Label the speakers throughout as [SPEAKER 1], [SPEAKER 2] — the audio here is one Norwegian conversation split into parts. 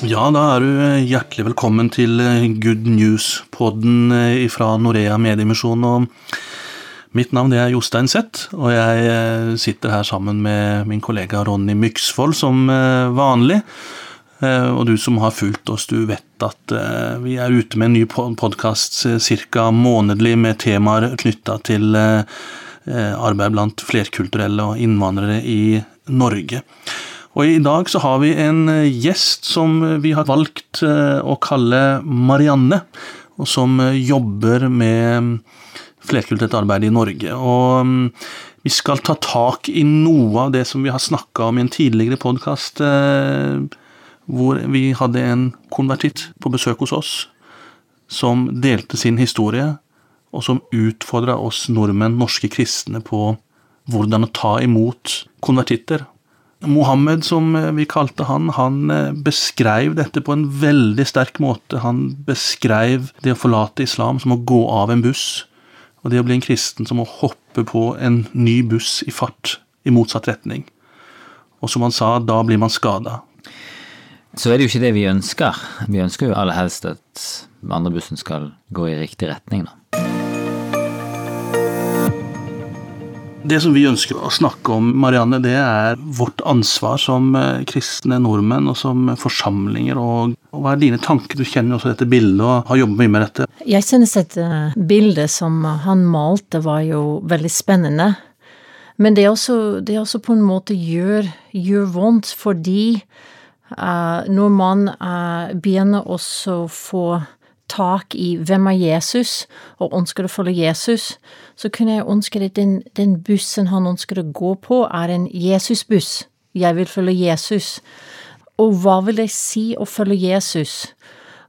[SPEAKER 1] Ja, da er du hjertelig velkommen til Good News-podden fra Norea Mediemisjon. og Mitt navn er Jostein Seth, og jeg sitter her sammen med min kollega Ronny Myksvold som vanlig. Og du som har fulgt oss, du vet at vi er ute med en ny podkast ca. månedlig med temaer knytta til arbeid blant flerkulturelle og innvandrere i Norge. Og i dag så har vi en gjest som vi har valgt å kalle Marianne, og som jobber med flerkulturelt arbeid i Norge. Og vi skal ta tak i noe av det som vi har snakka om i en tidligere podkast, hvor vi hadde en konvertitt på besøk hos oss, som delte sin historie, og som utfordra oss nordmenn, norske kristne, på hvordan å ta imot konvertitter Mohammed, som vi kalte han, han beskrev dette på en veldig sterk måte. Han beskrev det å forlate islam som å gå av en buss, og det å bli en kristen som å hoppe på en ny buss i fart i motsatt retning. Og som han sa, da blir man skada.
[SPEAKER 2] Så er det jo ikke det vi ønsker. Vi ønsker jo aller helst at vandrebussen skal gå i riktig retning, da.
[SPEAKER 1] Det som vi ønsker å snakke om, Marianne, det er vårt ansvar som kristne nordmenn og som forsamlinger. og Hva er dine tanker? Du kjenner også dette bildet og har jobbet mye med dette.
[SPEAKER 3] Jeg synes dette bildet som han malte, var jo veldig spennende. Men det er også, det er også på en måte gjør, gjør vondt, fordi uh, når man uh, begynner også å få tak i hvem er Jesus, og ønsker å følge Jesus, så kunne jeg ønske at den, den bussen han ønsker å gå på, er en Jesusbuss. Jeg vil følge Jesus. Og hva vil det si å følge Jesus?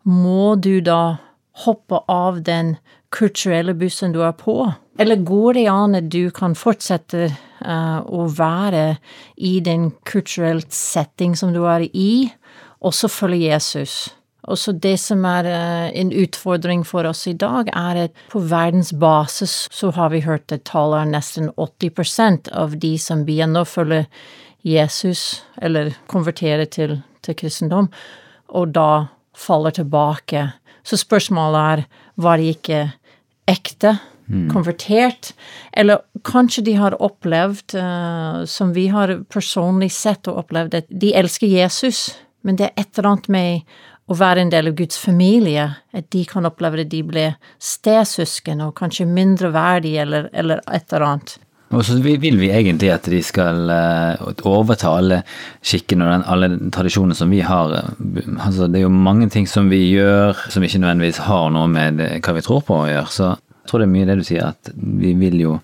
[SPEAKER 3] Må du da hoppe av den kulturelle bussen du er på? Eller går det an at du kan fortsette uh, å være i den kulturelle setting som du er i, og så følge Jesus? Og så det som er en utfordring for oss i dag, er at på verdensbasis så har vi hørt at tallet er nesten 80% av de som begynner å følge Jesus, eller konvertere til, til kristendom, og da faller tilbake. Så spørsmålet er, var de ikke ekte? konvertert, eller kanskje de har opplevd, uh, som vi har personlig sett og opplevd, at de elsker Jesus, men det er et eller annet med å være en del av Guds familie, at de kan oppleve at de blir stesøsken og kanskje mindreverdige eller, eller et eller annet.
[SPEAKER 2] Og så vil vi egentlig at de skal overta alle skikkene og alle tradisjonene som vi har. Altså, det er jo mange ting som vi gjør som ikke nødvendigvis har noe med hva vi tror på å gjøre. Så jeg tror det er mye det du sier, at vi vil jo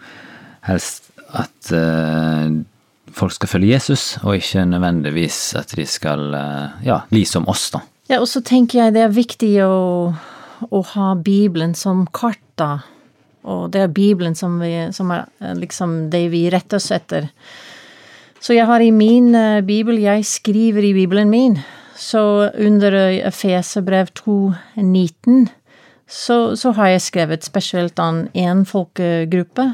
[SPEAKER 2] helst at uh, folk skal følge Jesus, og ikke nødvendigvis at de skal uh, ja, bli som oss, da.
[SPEAKER 3] Ja, og så tenker jeg det er viktig å, å ha Bibelen som kart, da. Og det er Bibelen som, vi, som er liksom det vi retter oss etter. Så jeg har i min uh, bibel, jeg skriver i bibelen min, så under Efeserbrev 2.19 så, så har jeg skrevet spesielt an én folkegruppe,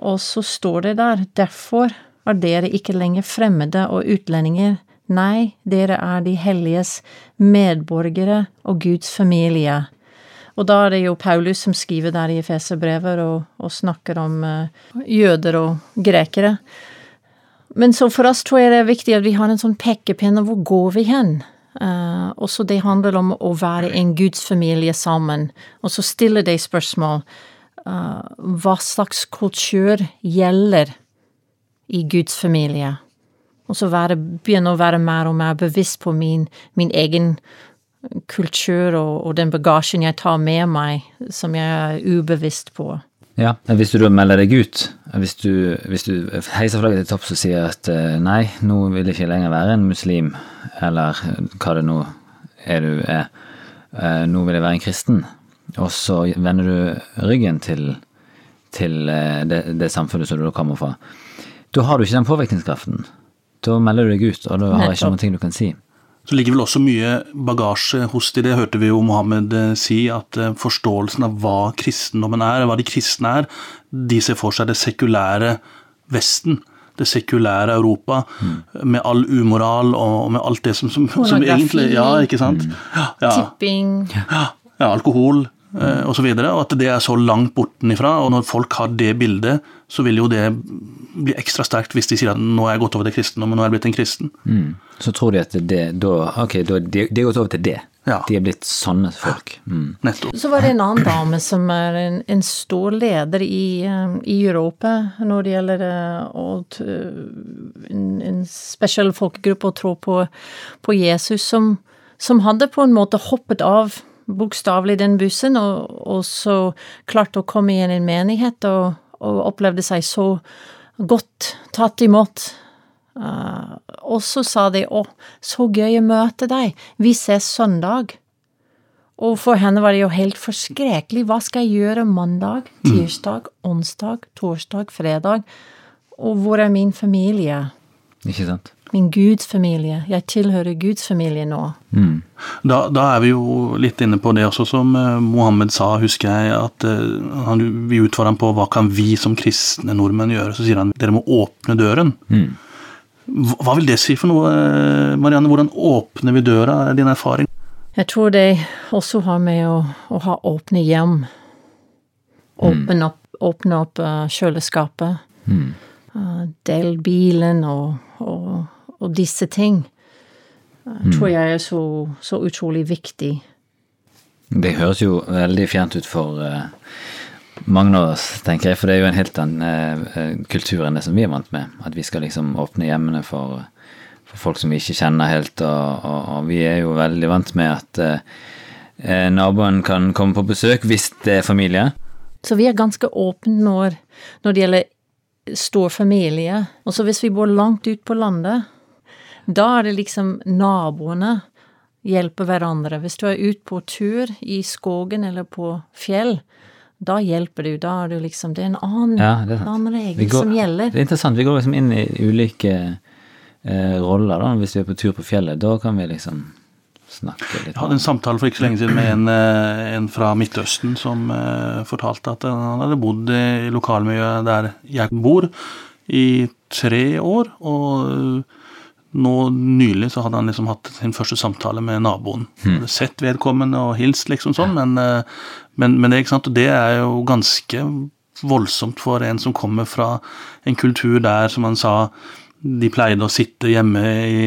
[SPEAKER 3] og så står det der derfor er dere ikke lenger fremmede og utlendinger, nei, dere er de helliges medborgere og Guds familie. Og da er det jo Paulus som skriver der i Efeserbrevet og, og snakker om uh, jøder og grekere. Men så for oss tror jeg det er viktig at vi har en sånn pekepinne. hvor går vi hen? Uh, og så det handler om å være en Guds familie sammen, og så stiller de spørsmål. Uh, hva slags kultur gjelder i Guds familie? Og så være, begynne å være mer og mer bevisst på min, min egen kultur og, og, den bagasjen jeg tar med meg, som jeg er ubevisst på.
[SPEAKER 2] Ja, Hvis du melder deg ut, hvis du, hvis du heiser flagget til topps og sier at nei, nå vil jeg ikke lenger være en muslim, eller hva det nå er du er, nå vil jeg være en kristen, og så vender du ryggen til, til eh, det, det samfunnet som du kommer fra. Da har du ikke den påvirkningskraften. Da melder du deg ut, og da har
[SPEAKER 3] jeg
[SPEAKER 2] ikke noen ting du kan si.
[SPEAKER 1] Så ligger vel også mye bagasje hos de, det hørte vi jo Mohammed eh, si, at eh, forståelsen av hva kristendommen er, hva de kristne er, de ser for seg det sekulære Vesten. Det sekulære Europa, med all umoral og med alt det som, som, som egentlig Ja, ikke sant? Ja, ja,
[SPEAKER 3] Tipping.
[SPEAKER 1] ja, ja alkohol og så videre, og at det er så langt bortenifra. Og når folk har det bildet, så vil jo det bli ekstra sterkt hvis de sier at nå er jeg gått over til kristendommen, nå er jeg blitt en kristen.
[SPEAKER 2] Mm. Så tror de at det da Ok, da, de, de har gått over til det.
[SPEAKER 1] Ja.
[SPEAKER 2] De er blitt sånne folk. Mm.
[SPEAKER 1] Nettopp.
[SPEAKER 3] Så var det en annen dame som er en, en stor leder i, eh, i Europa når det gjelder eh, å en, en spesiell folkegruppe å tro på, på Jesus, som, som hadde på en måte hoppet av bokstavelig den bussen, og, og så klarte å komme i en menighet og, og opplevde seg så godt tatt imot. Uh, og så sa de 'Å, så gøy å møte deg. Vi ses søndag'. Og for henne var det jo helt forskrekkelig. Hva skal jeg gjøre mandag, tirsdag, onsdag, torsdag, fredag? Og hvor er min familie?
[SPEAKER 2] Ikke sant?
[SPEAKER 3] Min Guds familie. Jeg tilhører Guds familie nå.
[SPEAKER 2] Mm.
[SPEAKER 1] Da, da er vi jo litt inne på det også, som eh, Mohammed sa, husker jeg, at eh, han, vi utfordrer ham på hva kan vi som kristne nordmenn gjøre. Så sier han dere må åpne døren.
[SPEAKER 2] Mm.
[SPEAKER 1] Hva hva vil det si for noe, eh, Marianne? Hvordan åpner vi døra, er din erfaring?
[SPEAKER 3] Jeg tror det også har med å, å ha åpne hjem. Åpne opp, åpne opp kjøleskapet.
[SPEAKER 2] Mm.
[SPEAKER 3] Eh, del bilen og, og, og disse ting. mm. tror jeg er så, så utrolig viktig.
[SPEAKER 2] Det høres jo veldig fjernt ut for eh, mange av oss, tenker jeg, for det er jo en helt annen eh, kultur enn det som vi er vant med. At vi skal liksom åpne hjemmene for, for folk som vi ikke kjenner helt, og, og, vi er jo veldig vant med at eh, eh, naboen kan komme på besøk hvis det er familie.
[SPEAKER 3] Så vi er ganske åpne når, når det gjelder stor familie. Og så hvis vi bor langt ut på landet, da er det liksom naboene hjelper hverandre. Hvis du er ute på tur i skogen eller på fjell, da hjelper du. Da er du liksom Det er en annen,
[SPEAKER 2] Ja, er
[SPEAKER 3] en annen regel
[SPEAKER 2] går-
[SPEAKER 3] som gjelder.
[SPEAKER 2] Det er interessant. Vi går liksom inn i ulike eh, roller da, hvis vi er på tur på fjellet. Da kan vi liksom snakke litt.
[SPEAKER 1] Jeg hadde en samtale for ikke så lenge siden med en, eh, en fra Midtøsten som uh, fortalte at han hadde bodd i lokalmiljøet der jeg bor i tre år, og eh, nå nylig så hadde han liksom hatt sin første samtale med naboen. Hadde Sett vedkommende og hilst, liksom sånn, men, men, men det, det er jo ganske voldsomt for en som kommer fra en kultur der, som han sa, de pleide å sitte hjemme i,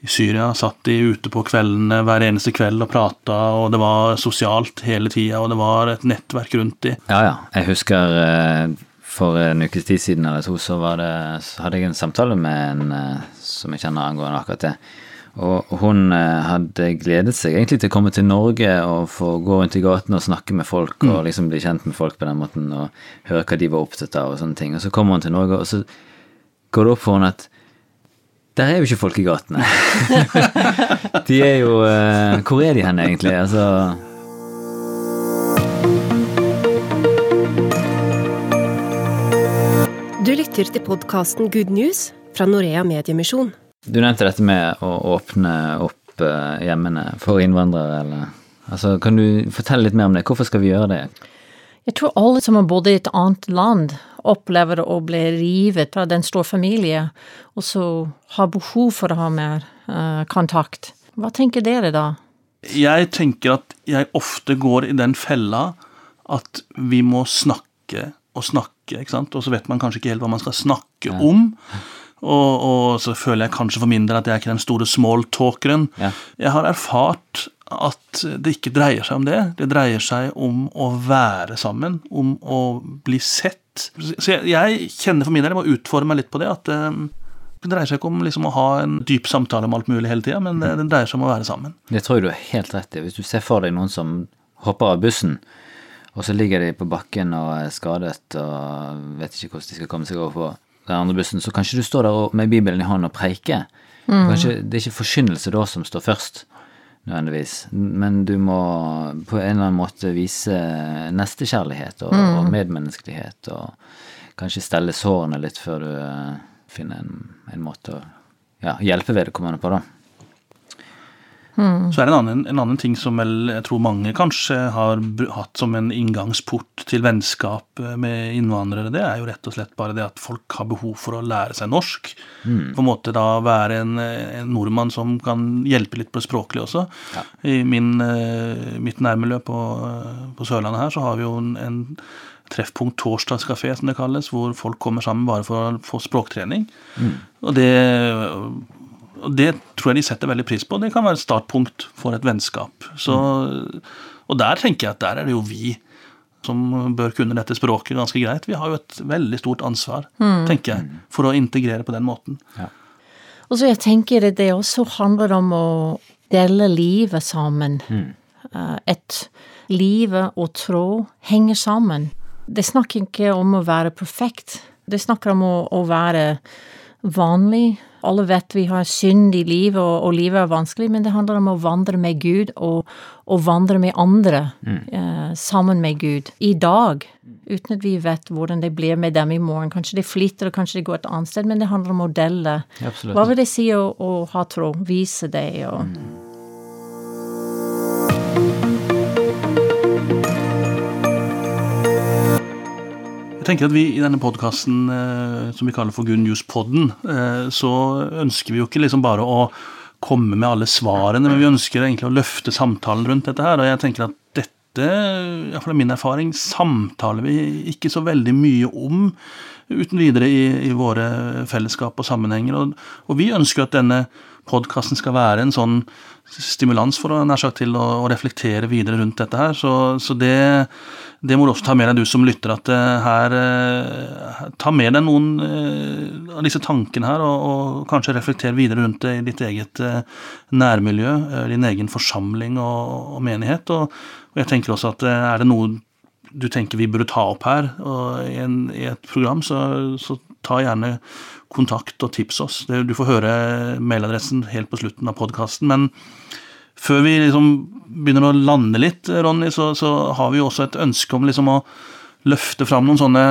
[SPEAKER 1] i Syria, satt de ute på kveldene hver eneste kveld og prata, og det var sosialt hele tida, og det var et nettverk rundt de.
[SPEAKER 2] Ja, ja. Jeg husker eh, for en ukes tid siden eller to, så, var det, så hadde jeg en samtale med en eh, som jeg kjenner angående akkurat det. Og hun eh, hadde gledet seg egentlig til å komme til Norge og få gå rundt i gaten og snakke med folk og liksom bli kjent med folk på den måten og høre hva de var opptatt av og sånne ting. Og så kommer hun til Norge, og så går det opp for henne at der er jo ikke folk i gatene. de er jo eh, Hvor er de hen, egentlig? Altså
[SPEAKER 4] Du lytter til podkasten Good News fra Norea Mediemisjon.
[SPEAKER 2] Du nevnte dette med å åpne opp eh, hjemmene for innvandrere, eller Altså, kan du fortelle litt mer om det? Hvorfor skal vi gjøre det?
[SPEAKER 3] Jeg tror alle som har bodd i et annet land, opplever å bli rivet av den store familie, og så har behov for å ha mer uh, kontakt. Hva tenker dere da?
[SPEAKER 1] Jeg tenker at jeg ofte går i den fella at vi må snakke og snakke, ikke sant, og så vet man kanskje ikke helt hva man skal snakke om. Og, og så føler jeg kanskje for min del at jeg er ikke den store smalltalkeren.
[SPEAKER 2] Ja.
[SPEAKER 1] Jeg har erfart at det ikke dreier seg om det. Det dreier seg om å være sammen, om å bli sett. Så jeg, jeg kjenner for min del, jeg må utfordre meg litt på det, at eh, det dreier seg ikke om liksom å ha en dyp samtale om alt mulig hele tida, men det, det dreier seg om å være sammen.
[SPEAKER 2] Det tror jeg du har helt rett i. Hvis du ser for deg noen som hopper av bussen, og så ligger de på bakken og er skadet og vet ikke hvordan de skal komme seg over på den andre bussen, så kanskje du står der med Bibelen i hånden og preiker. Kanskje det er ikke forkynnelse da som står først. Nødvendigvis. Men du må på en eller annen måte vise nestekjærlighet og,
[SPEAKER 3] Mm.
[SPEAKER 2] og medmenneskelighet, og kanskje stelle sårene litt før du eh, finner en, en måte å ja, hjelpe vedkommende på, da.
[SPEAKER 1] Så er det en annen, en annen ting som vel jeg tror mange kanskje har hatt som en inngangsport til vennskap eh, med innvandrere. Det er jo rett og slett bare det at folk har behov for å lære seg norsk. På en måte da være en, en nordmann som kan hjelpe litt på det språklige også. I min, eh, mitt nærmiljø på, eh, på Sørlandet her så har vi jo en, en treffpunkt torsdagskafé, som det kalles, hvor folk kommer sammen bare for å få språktrening. Og det og det tror jeg de setter veldig pris på. Det kan være et startpunkt for et vennskap. Så, og der tenker jeg at der er det jo vi som bør kunne dette språket ganske greit. Vi har jo et veldig stort ansvar, tenker jeg, for å integrere på den måten.
[SPEAKER 3] Og så jeg tenker det, det også handler om å dele livet sammen. Mm. Et livet og tro henger sammen. Det snakker ikke om å være perfekt. Det snakker om å, å være vanlig. Alle vet vi har synd i livet, og, og livet er vanskelig, men det handler om å vandre med Gud og, og vandre med andre eh, sammen med Gud i dag. Uten at vi vet hvordan det blir med dem i morgen. Kanskje de flytter, og kanskje de går et annet sted, men det handler om å dele.
[SPEAKER 2] Absolutt.
[SPEAKER 3] Hva vil det si å, å ha tro? Vise det og
[SPEAKER 1] Jeg tenker at vi I denne podkasten som vi kaller for Good News-podden, eh, så ønsker vi jo ikke liksom bare å komme med alle svarene, men vi ønsker egentlig å løfte samtalen rundt dette her. Og jeg tenker at dette, iallfall er min erfaring, samtaler vi ikke så veldig mye om uten videre i, i våre fellesskap og sammenhenger. Og, og vi ønsker at denne podkasten skal være en sånn stimulans for å, nær sagt, til å, å reflektere videre rundt dette her. Så, så det, det må du også ta med deg, du som lytter, at eh, her eh, Ta med deg noen eh, av disse tankene her, og, og kanskje reflekter videre rundt det i ditt eget nærmiljø, din egen forsamling og, og menighet. Og, og jeg tenker også at er det noe du tenker vi burde ta opp her i, en, i et program, så, så ta gjerne kontakt og tips oss. Du får høre mailadressen helt på slutten av podkasten. Men før vi liksom begynner å lande litt, Ronny, så, så har vi jo også et ønske om liksom å løfte fram noen sånne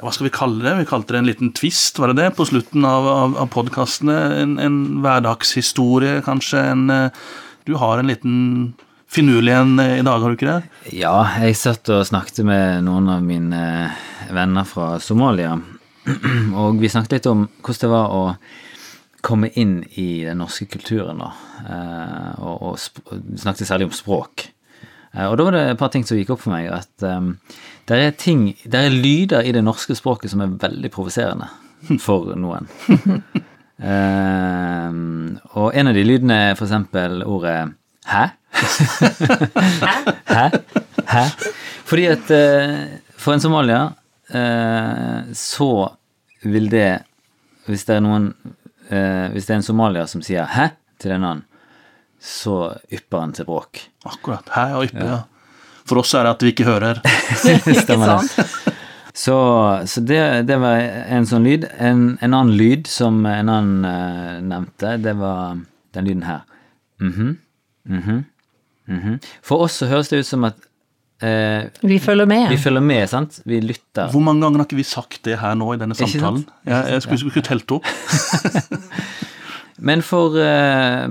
[SPEAKER 1] Hva skal vi kalle det? Vi kalte det en liten twist, var det det? På slutten av, av, av podkastene. En, en hverdagshistorie, kanskje. En, eh, du har en liten finurlig en eh, i dag, har du ikke det?
[SPEAKER 2] Ja, jeg satt og snakket med noen av mine venner fra Somalia, og vi snakket litt om hvordan det var å komme inn i den norske kulturen, da. Eh, og, og snakket særlig om språk. Eh, og da var det et par ting som gikk opp for meg, at um, det er ting, det er lyder i det norske språket som er veldig provoserende for noen. Eh, og en av de lydene er for eksempel ordet hæ? Hæ? Hæ? Fordi at eh, for en somalier eh, så vil det Hvis det er noen eh, Hvis det er en somalier som sier 'hæ' til en annen, så ypper han til bråk.
[SPEAKER 1] Akkurat. Hæ og yppe, ja. For oss er det at vi ikke hører.
[SPEAKER 2] Stemmer det. Så, så det, det var en sånn lyd. En, en annen lyd som en annen uh, nevnte, det var den lyden her. Mhm, mhm, mhm. For oss så høres det ut som at eh,
[SPEAKER 3] Vi følger med.
[SPEAKER 2] vi følger med, sant? Vi lytter.
[SPEAKER 1] Hvor mange ganger har ikke vi sagt det her nå i denne samtalen? Jeg, jeg skulle, skulle telt opp.
[SPEAKER 2] Men for, eh,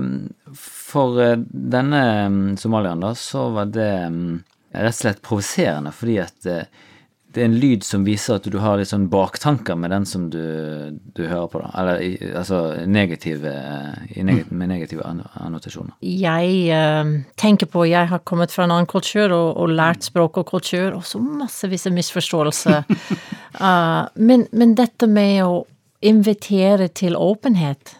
[SPEAKER 2] for eh, denne mm, somalieren, da, så var det mm, rett og slett provoserende, fordi at eh, det er en lyd som viser at du har litt sånn baktanker med den som du, du hører på, da. Eller i- altså negative, i neg med negative annotasjoner.
[SPEAKER 3] Jeg eh, tenker på Jeg har kommet fra en annen kultur og, og lært språk og kultur, og så massevis av misforståelser. uh, men, men dette med å invitere til åpenhet,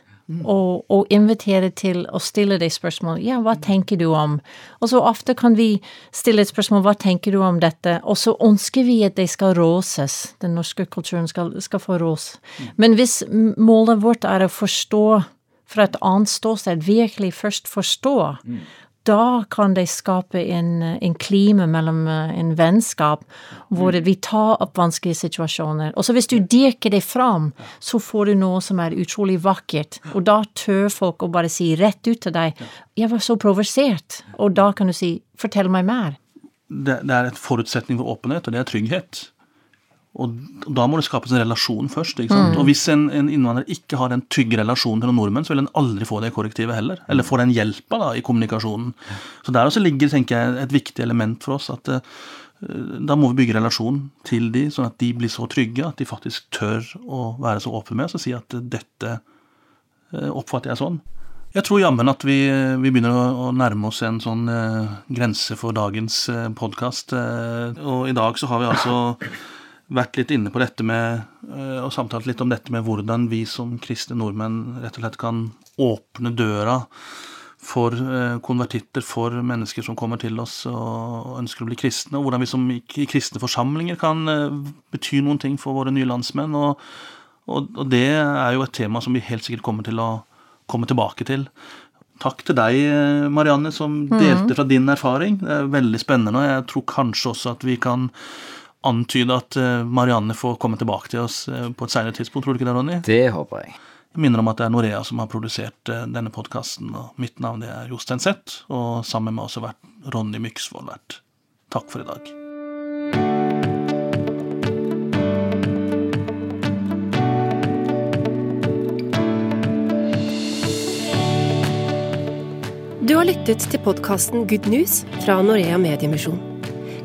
[SPEAKER 3] og, og invitere til å stille deg spørsmål Ja, hva tenker du om? Og så ofte kan vi stille et spørsmål Hva tenker du om dette? Og så ønsker vi at det skal råses. Den norske kulturen skal, skal få ros. Men hvis målet vårt er å forstå fra et annet ståsted, virkelig først forstå, da kan de skape en, en klima mellom eh, en vennskap hvor vi tar opp vanskelige situasjoner. Og så hvis du dirker det fram, så får du noe som er utrolig vakkert. Og da tør folk å bare si rett ut til deg 'Jeg var så provosert', og da kan du si 'fortell meg mer'.
[SPEAKER 1] Det, det er et forutsetning for åpenhet, og det er trygghet. Og da må det skapes en relasjon først. ikke sant? Mm. Og hvis en, en, innvandrer ikke har en trygg relasjon til noen nordmenn, så vil en aldri få det korrektivet heller. Eller få den hjelpa da, i kommunikasjonen. Så der også ligger tenker jeg, et viktig element for oss. at uh, da må vi bygge relasjon til de, sånn at de blir så trygge at de faktisk tør å være så åpne med oss og si at dette uh, oppfatter jeg sånn. Jeg tror jammen at vi, vi begynner å, å, nærme oss en sånn grense for dagens eh, podkast. og i dag så har vi altså vært litt inne på dette med eh, og samtalt litt om dette med hvordan vi som kristne nordmenn rett og slett kan åpne døra for eh, konvertitter, for mennesker som kommer til oss og ønsker å bli kristne, og hvordan vi som i kristne forsamlinger kan eh, bety noen ting for våre nye landsmenn. Og, og, og det er jo et tema som vi helt sikkert kommer til å komme tilbake til. Takk til deg, Marianne, som mm. delte fra din erfaring. Det er veldig spennende, og jeg tror kanskje også at vi kan antyde at eh, Marianne får komme tilbake til oss eh, på et senere tidspunkt. Tror du ikke det, Ronny?
[SPEAKER 2] Det håper jeg.
[SPEAKER 1] Jeg minner om at det er Norea som har produsert eh, denne podkasten. og Mitt navn er Jostein Seth, og sammen med oss har vært Ronny Myksvold vært. Takk for i dag.
[SPEAKER 4] Du har lyttet til podkasten Good News fra Norea Mediemisjon.